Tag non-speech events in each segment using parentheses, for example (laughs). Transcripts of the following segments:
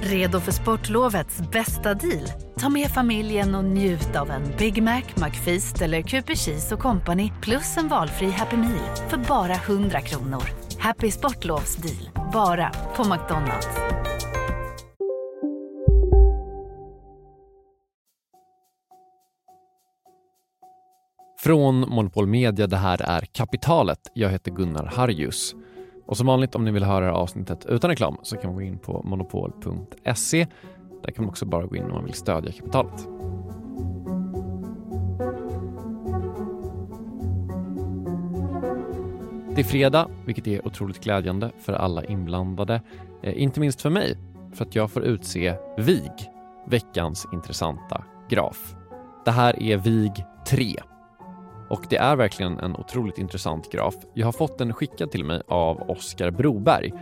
Redo för sportlovets bästa deal? Ta med familjen och njut av en Big Mac, McFeast eller Cooper Cheese och Company plus en valfri Happy Meal för bara 100 kronor. Happy Sportlovs deal, bara på McDonalds. Från Monopol Media, det här är Kapitalet. Jag heter Gunnar Harjus. Och som vanligt om ni vill höra avsnittet utan reklam så kan man gå in på monopol.se. Där kan man också bara gå in om man vill stödja kapitalet. Det är fredag, vilket är otroligt glädjande för alla inblandade. Eh, inte minst för mig, för att jag får utse VIG, veckans intressanta graf. Det här är VIG 3 och det är verkligen en otroligt intressant graf. Jag har fått den skickad till mig av Oskar Broberg.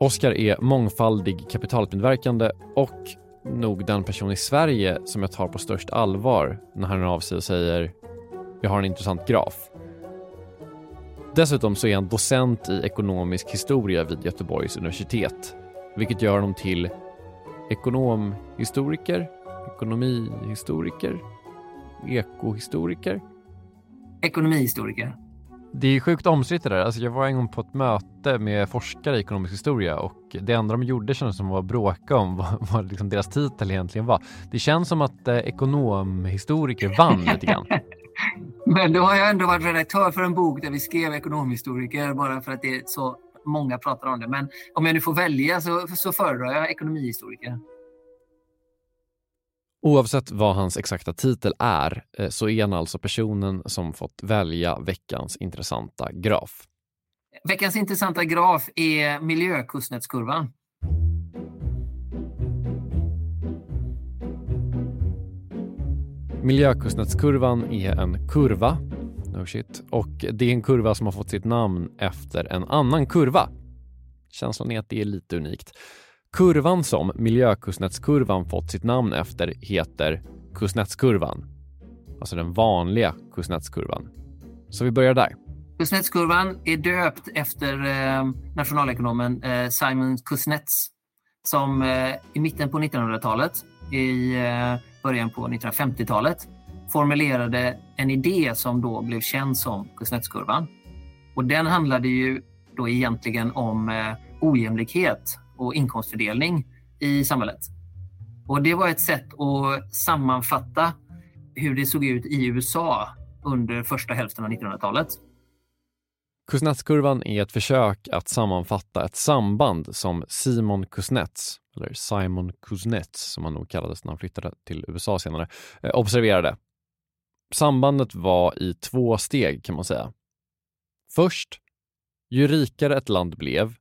Oskar är mångfaldig kapitalmedverkande och nog den person i Sverige som jag tar på störst allvar när han hör av sig och säger “Jag har en intressant graf”. Dessutom så är han docent i ekonomisk historia vid Göteborgs universitet, vilket gör honom till ekonomhistoriker, ekonomihistoriker, ekohistoriker ekonomihistoriker. Det är sjukt omstritt det där. Alltså jag var en gång på ett möte med forskare i ekonomisk historia och det enda de gjorde kändes som att bråka om (laughs) vad, vad liksom deras titel egentligen var. Det känns som att eh, ekonomhistoriker vann lite grann. (laughs) Men då har jag ändå varit redaktör för en bok där vi skrev ekonomhistoriker bara för att det är så många pratar om det. Men om jag nu får välja så, så föredrar jag ekonomihistoriker. Oavsett vad hans exakta titel är eh, så är han alltså personen som fått välja veckans intressanta graf. Veckans intressanta graf är miljökustnätskurvan. Miljökustnätskurvan är en kurva no shit, och det är en kurva som har fått sitt namn efter en annan kurva. Känslan är att det är lite unikt. Kurvan som miljökustnätskurvan fått sitt namn efter heter Kuznetskurvan. Alltså den vanliga Kuznetskurvan. Så vi börjar där. Kuznetskurvan är döpt efter eh, nationalekonomen eh, Simon Kuznets som eh, i mitten på 1900-talet, i eh, början på 1950-talet formulerade en idé som då blev känd som Kuznetskurvan. Och den handlade ju då egentligen om eh, ojämlikhet och inkomstfördelning i samhället. Och det var ett sätt att sammanfatta hur det såg ut i USA under första hälften av 1900-talet. Kuznetskurvan är ett försök att sammanfatta ett samband som Simon Kuznets, eller Simon Kuznets som han nog kallades när han flyttade till USA senare, eh, observerade. Sambandet var i två steg kan man säga. Först, ju rikare ett land blev,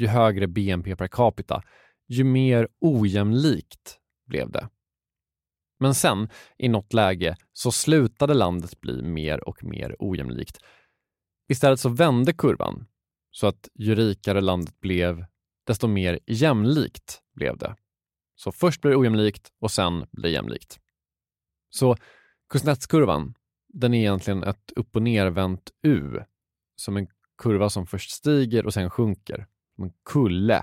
ju högre BNP per capita, ju mer ojämlikt blev det. Men sen, i något läge, så slutade landet bli mer och mer ojämlikt. Istället så vände kurvan, så att ju rikare landet blev, desto mer jämlikt blev det. Så först blir det ojämlikt och sen blir det jämlikt. Så Kuznetskurvan, den är egentligen ett upp och nervänt U, som en kurva som först stiger och sen sjunker en kulle,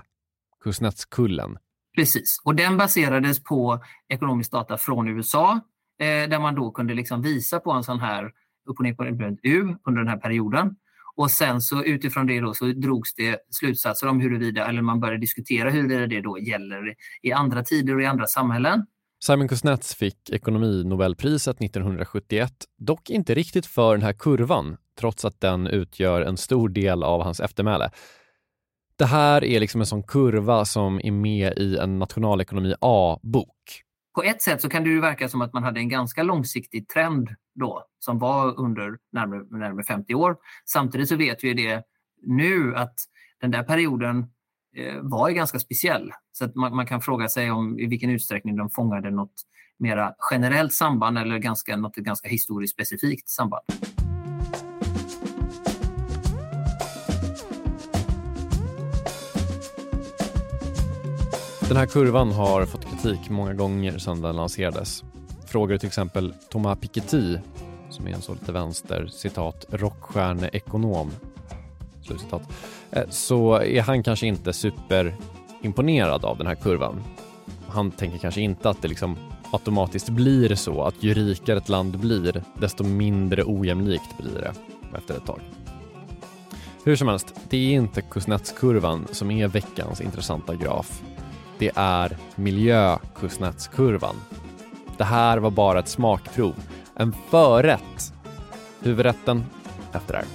Kuznetskullen. Precis, och den baserades på ekonomisk data från USA eh, där man då kunde liksom visa på en sån här upp och ner på U under den här perioden. Och sen så utifrån det då så drogs det slutsatser om huruvida, eller man började diskutera huruvida det då gäller i andra tider och i andra samhällen. Simon Kuznets fick ekonominobelpriset 1971, dock inte riktigt för den här kurvan, trots att den utgör en stor del av hans eftermäle. Det här är liksom en sån kurva som är med i en nationalekonomi A-bok. På ett sätt så kan det ju verka som att man hade en ganska långsiktig trend då som var under närmare, närmare 50 år. Samtidigt så vet vi det nu att den där perioden eh, var ganska speciell. Så att man, man, kan fråga sig om i vilken utsträckning de fångade något mera generellt samband eller ganska, något ganska historiskt specifikt samband. Den här kurvan har fått kritik många gånger sedan den lanserades. Frågar till exempel Thomas Piketty, som är en så lite vänster, citat, rockstjärneekonom, slutcitat, eh, så är han kanske inte superimponerad av den här kurvan. Han tänker kanske inte att det liksom automatiskt blir så att ju rikare ett land blir, desto mindre ojämlikt blir det efter ett tag. Hur som helst, det är inte Kuznetskurvan som är veckans intressanta graf. Det är miljökusnatskurvan. Det här var bara ett smakprov, en förrätt. Huvudrätten efter det här.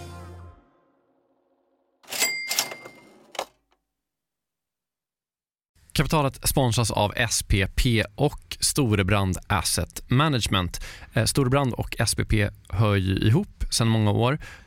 Kapitalet sponsras av SPP och Storebrand Asset Management. Eh, Storebrand och SPP hör ju ihop sedan många år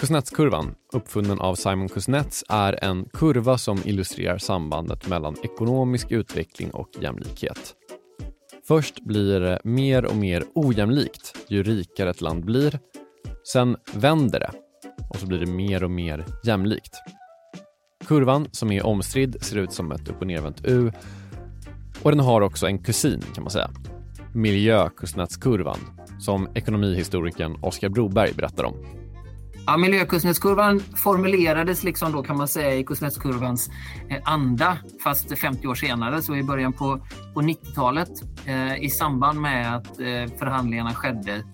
Kuznetskurvan, uppfunnen av Simon Kuznets, är en kurva som illustrerar sambandet mellan ekonomisk utveckling och jämlikhet. Först blir det mer och mer ojämlikt ju rikare ett land blir. Sen vänder det och så blir det mer och mer jämlikt. Kurvan, som är omstridd, ser ut som ett upp och nervänt U och den har också en kusin kan man säga. Miljökuznetskurvan, som ekonomihistorikern Oskar Broberg berättar om. Ja, miljökuznetskurvan formulerades liksom då kan man säga i Kuznetskurvans eh, anda fast 50 år senare, så i början på, på 90-talet eh, i samband med att eh, förhandlingarna skedde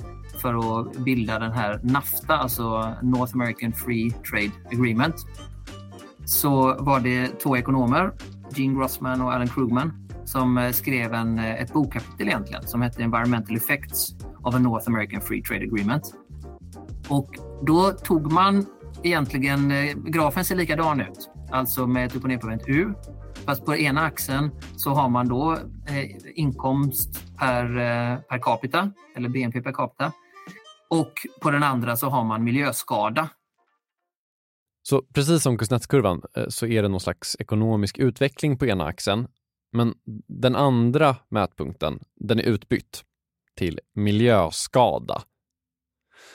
för att bilda den här NAFTA, alltså North American Free Trade Agreement. Så var det två ekonomer, Gene Grossman och Alan Krugman, som eh, skrev en, eh, ett bokkapitel egentligen som hette Environmental Effects of a North American Free Trade Agreement. Och då tog man egentligen, eh, grafen ser likadan ut, alltså med ett upp och nervänt U. Fast på ena axeln så har man då eh, inkomst per, eh, per capita, eller BNP per capita. Och på den andra så har man miljöskada. Så precis som Kuznetskurvan eh, så är det någon slags ekonomisk utveckling på ena axeln. Men den andra mätpunkten, den är utbytt till miljöskada.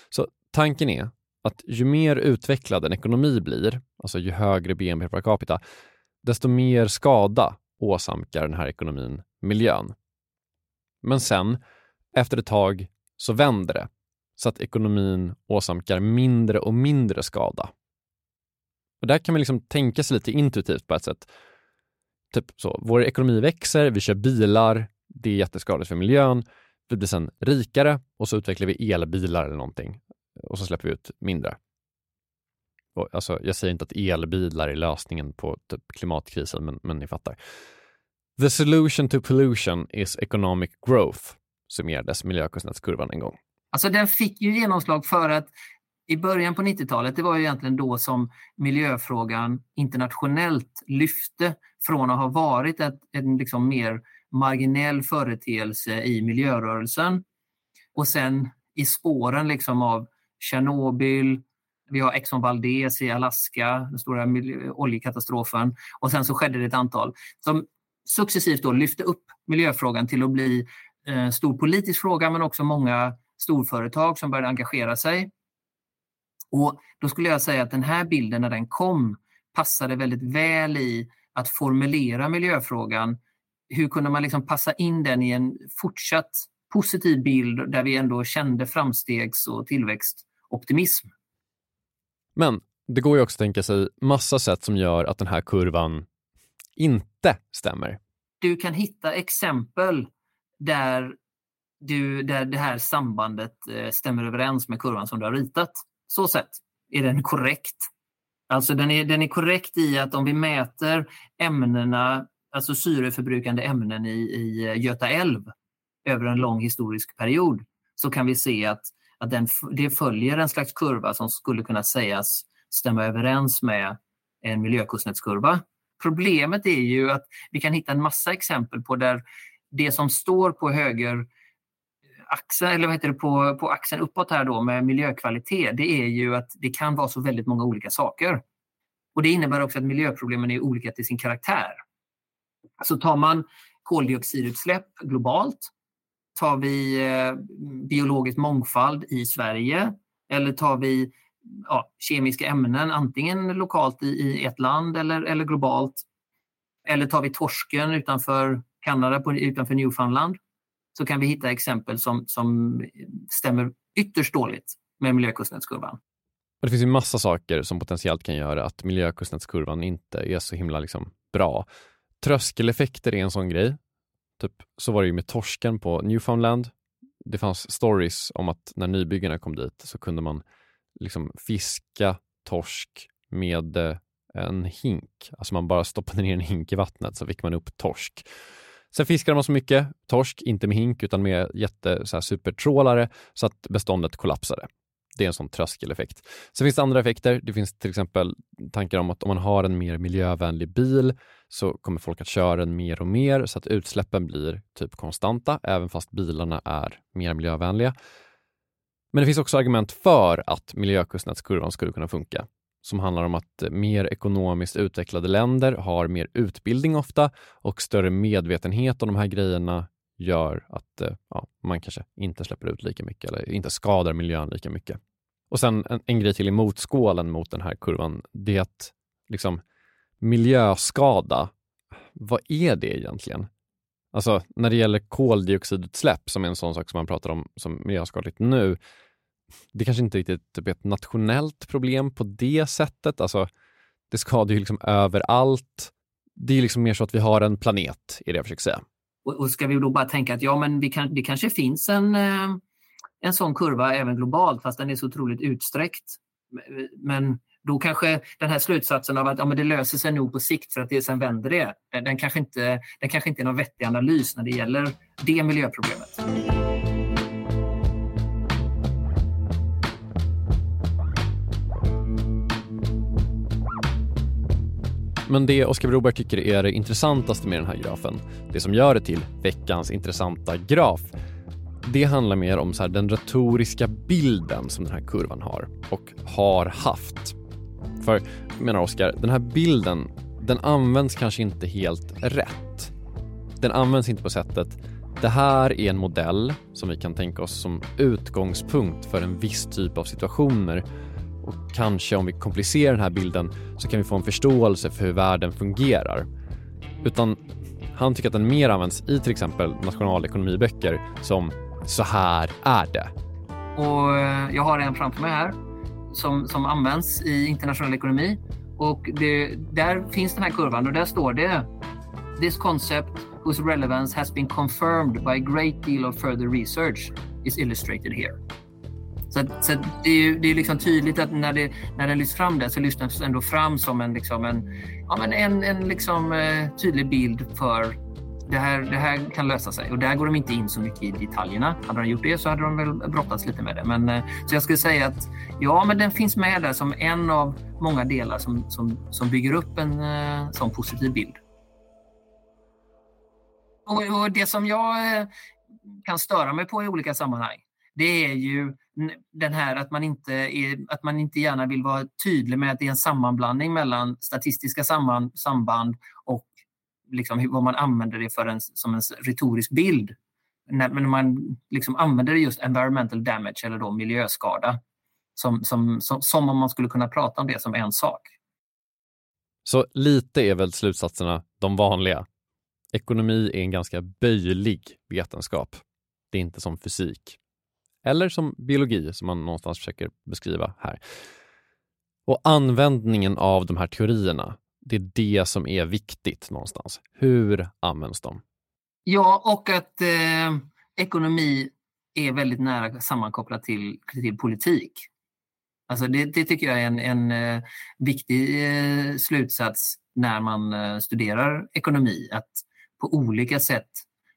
Så Tanken är att ju mer utvecklad en ekonomi blir, alltså ju högre BNP per capita, desto mer skada åsamkar den här ekonomin miljön. Men sen, efter ett tag, så vänder det så att ekonomin åsamkar mindre och mindre skada. Och där kan man liksom tänka sig lite intuitivt på ett sätt. Typ så, vår ekonomi växer, vi kör bilar, det är jätteskadligt för miljön. Vi blir sen rikare och så utvecklar vi elbilar eller någonting och så släpper vi ut mindre. Och, alltså, jag säger inte att elbilar är lösningen på typ, klimatkrisen, men, men ni fattar. The solution to pollution is economic growth, summerades miljökostnadskurvan en gång. Alltså den fick ju genomslag för att i början på 90-talet, det var ju egentligen då som miljöfrågan internationellt lyfte från att ha varit ett, en liksom mer marginell företeelse i miljörörelsen och sen i spåren liksom av Tjernobyl, vi har Exxon Valdez i Alaska, den stora oljekatastrofen och sen så skedde det ett antal. Som successivt då lyfte upp miljöfrågan till att bli en eh, stor politisk fråga men också många storföretag som började engagera sig. Och då skulle jag säga att den här bilden när den kom passade väldigt väl i att formulera miljöfrågan. Hur kunde man liksom passa in den i en fortsatt positiv bild där vi ändå kände framstegs och tillväxt? Tillväxtoptimism? Men det går ju också att tänka sig massa sätt som gör att den här kurvan inte stämmer. Du kan hitta exempel där, du, där det här sambandet eh, stämmer överens med kurvan som du har ritat. Så sett är den korrekt. Alltså den är, den är korrekt i att om vi mäter ämnena, alltså syreförbrukande ämnen i, i Göta älv över en lång historisk period så kan vi se att, att den, det följer en slags kurva som skulle kunna sägas stämma överens med en miljökostnadskurva. Problemet är ju att vi kan hitta en massa exempel på där det som står på höger axeln, eller vad heter det, på, på axeln uppåt här då med miljökvalitet, det är ju att det kan vara så väldigt många olika saker. Och Det innebär också att miljöproblemen är olika till sin karaktär. Så tar man koldioxidutsläpp globalt, tar vi eh, biologisk mångfald i Sverige eller tar vi ja, kemiska ämnen antingen lokalt i, i ett land eller, eller globalt. Eller tar vi torsken utanför Kanada, på, utanför Newfoundland, så kan vi hitta exempel som, som stämmer ytterst dåligt med miljökostnadskurvan. Det finns ju massa saker som potentiellt kan göra att miljökostnadskurvan inte är så himla liksom bra. Tröskeleffekter är en sån grej. Typ, så var det ju med torsken på Newfoundland. Det fanns stories om att när nybyggarna kom dit så kunde man liksom fiska torsk med eh, en hink. Alltså man bara stoppade ner en hink i vattnet så fick man upp torsk. Sen fiskade man så mycket torsk, inte med hink utan med jätte, så här, supertrålare så att beståndet kollapsade. Det är en sån tröskeleffekt. Sen finns det andra effekter. Det finns till exempel tankar om att om man har en mer miljövänlig bil så kommer folk att köra den mer och mer så att utsläppen blir typ konstanta även fast bilarna är mer miljövänliga. Men det finns också argument för att miljökostnadskurvan skulle kunna funka som handlar om att mer ekonomiskt utvecklade länder har mer utbildning ofta och större medvetenhet om de här grejerna gör att eh, ja, man kanske inte släpper ut lika mycket eller inte skadar miljön lika mycket. Och sen en, en grej till i motskålen mot den här kurvan, det är att liksom, miljöskada, vad är det egentligen? Alltså när det gäller koldioxidutsläpp, som är en sån sak som man pratar om som miljöskadligt nu, det kanske inte riktigt typ är ett nationellt problem på det sättet. Alltså, det skadar ju liksom överallt. Det är liksom mer så att vi har en planet, är det jag försöker säga. Och, och ska vi då bara tänka att ja, men vi kan, det kanske finns en, eh, en sån kurva även globalt, fast den är så otroligt utsträckt. Men då kanske den här slutsatsen av att ja, men det löser sig nog på sikt för att det sen vänder det, den kanske inte, den kanske inte är någon vettig analys när det gäller det miljöproblemet. Men det Oskar Broberg tycker är det intressantaste med den här grafen, det som gör det till veckans intressanta graf, det handlar mer om så den retoriska bilden som den här kurvan har och har haft. För, menar Oskar, den här bilden, den används kanske inte helt rätt. Den används inte på sättet det här är en modell som vi kan tänka oss som utgångspunkt för en viss typ av situationer och kanske om vi komplicerar den här bilden så kan vi få en förståelse för hur världen fungerar. Utan han tycker att den mer används i till exempel nationalekonomiböcker som “så här är det”. Och eh, jag har en framför mig här som, som används i internationell ekonomi. Och det, där finns den här kurvan och där står det “This concept whose relevance has been confirmed by a great deal of further research is illustrated here”. Så, så det är ju det är liksom tydligt att när, det, när den lyfts fram där så lyfts den ändå fram som en, liksom en, ja, men en, en liksom, eh, tydlig bild för det här, det här kan lösa sig. Och där går de inte in så mycket i detaljerna. Hade de gjort det så hade de väl brottats lite med det. Men, eh, så jag skulle säga att ja, men den finns med där som en av många delar som, som, som bygger upp en eh, sån positiv bild. Och, och det som jag eh, kan störa mig på i olika sammanhang, det är ju den här att man, inte är, att man inte gärna vill vara tydlig med att det är en sammanblandning mellan statistiska samband, samband och liksom, vad man använder det för en, som en retorisk bild. När, när man liksom använder just environmental damage eller då miljöskada som, som, som, som om man skulle kunna prata om det som en sak. Så lite är väl slutsatserna de vanliga. Ekonomi är en ganska böjlig vetenskap. Det är inte som fysik. Eller som biologi som man någonstans försöker beskriva här. Och användningen av de här teorierna, det är det som är viktigt någonstans. Hur används de? Ja, och att eh, ekonomi är väldigt nära sammankopplat till, till politik. Alltså det, det tycker jag är en, en eh, viktig eh, slutsats när man eh, studerar ekonomi. Att på olika sätt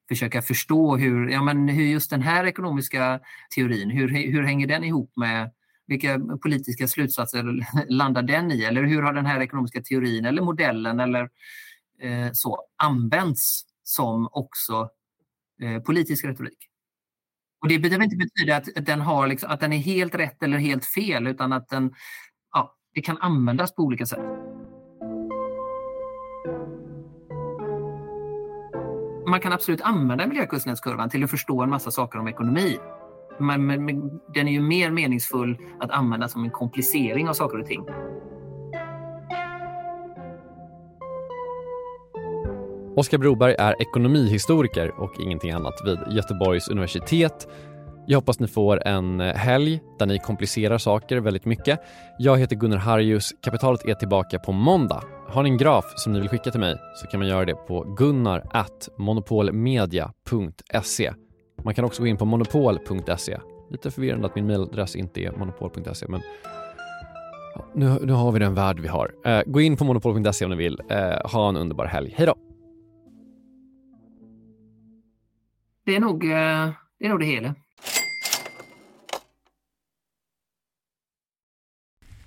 försöka förstå hur, ja, men hur just den här ekonomiska teorin, hur, hur hänger den ihop med vilka politiska slutsatser landar den i? Eller hur har den här ekonomiska teorin eller modellen eller eh, så använts som också eh, politisk retorik? Och Det behöver inte betyda att den, har liksom, att den är helt rätt eller helt fel utan att den ja, det kan användas på olika sätt. Man kan absolut använda miljökostnadskurvan till att förstå en massa saker om ekonomi. Men, men, men, den är ju mer meningsfull att använda som en komplicering av saker och ting. Oskar Broberg är ekonomihistoriker och ingenting annat vid Göteborgs universitet. Jag hoppas ni får en helg där ni komplicerar saker väldigt mycket. Jag heter Gunnar Harjus. Kapitalet är tillbaka på måndag. Har ni en graf som ni vill skicka till mig så kan man göra det på gunnar.monopolmedia.se. Man kan också gå in på monopol.se. Lite förvirrande att min mailadress inte är monopol.se men nu, nu har vi den värld vi har. Eh, gå in på monopol.se om ni vill. Eh, ha en underbar helg. Hej då! Det är nog, eh, det är nog det hela.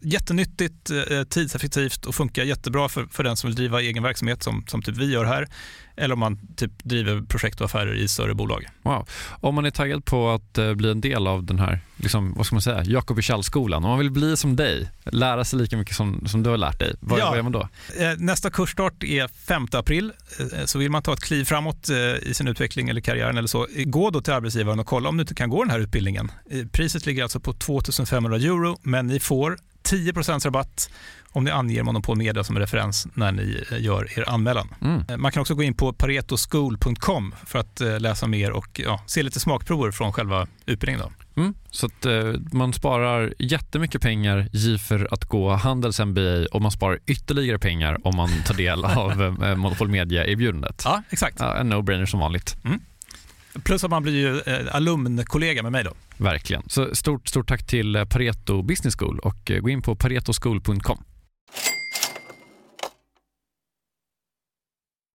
Jättenyttigt, eh, tidseffektivt och funkar jättebra för, för den som vill driva egen verksamhet som, som typ vi gör här. Eller om man typ driver projekt och affärer i större bolag. Wow. Om man är taggad på att eh, bli en del av den här, liksom, vad ska man säga, Jakob skolan om man vill bli som dig, lära sig lika mycket som, som du har lärt dig, vad, ja. vad gör man då? Eh, nästa kursstart är 5 april, så vill man ta ett kliv framåt i sin utveckling eller karriären eller så, gå då till arbetsgivaren och kolla om du inte kan gå den här utbildningen. Priset ligger alltså på 2500 euro, men ni får 10% rabatt om ni anger Monopol Media som referens när ni eh, gör er anmälan. Mm. Eh, man kan också gå in på paretoschool.com för att eh, läsa mer och ja, se lite smakprover från själva utbildningen. Då. Mm. Så att eh, man sparar jättemycket pengar för att gå Handels MBA och man sparar ytterligare pengar om man tar del (laughs) av eh, Monopol Media-erbjudandet. Ja, exakt. Ja, en no-brainer som vanligt. Mm. Plus att man blir ju eh, alumnkollega med mig då. Verkligen. Så stort, stort tack till Pareto Business School och gå in på paretoschool.com.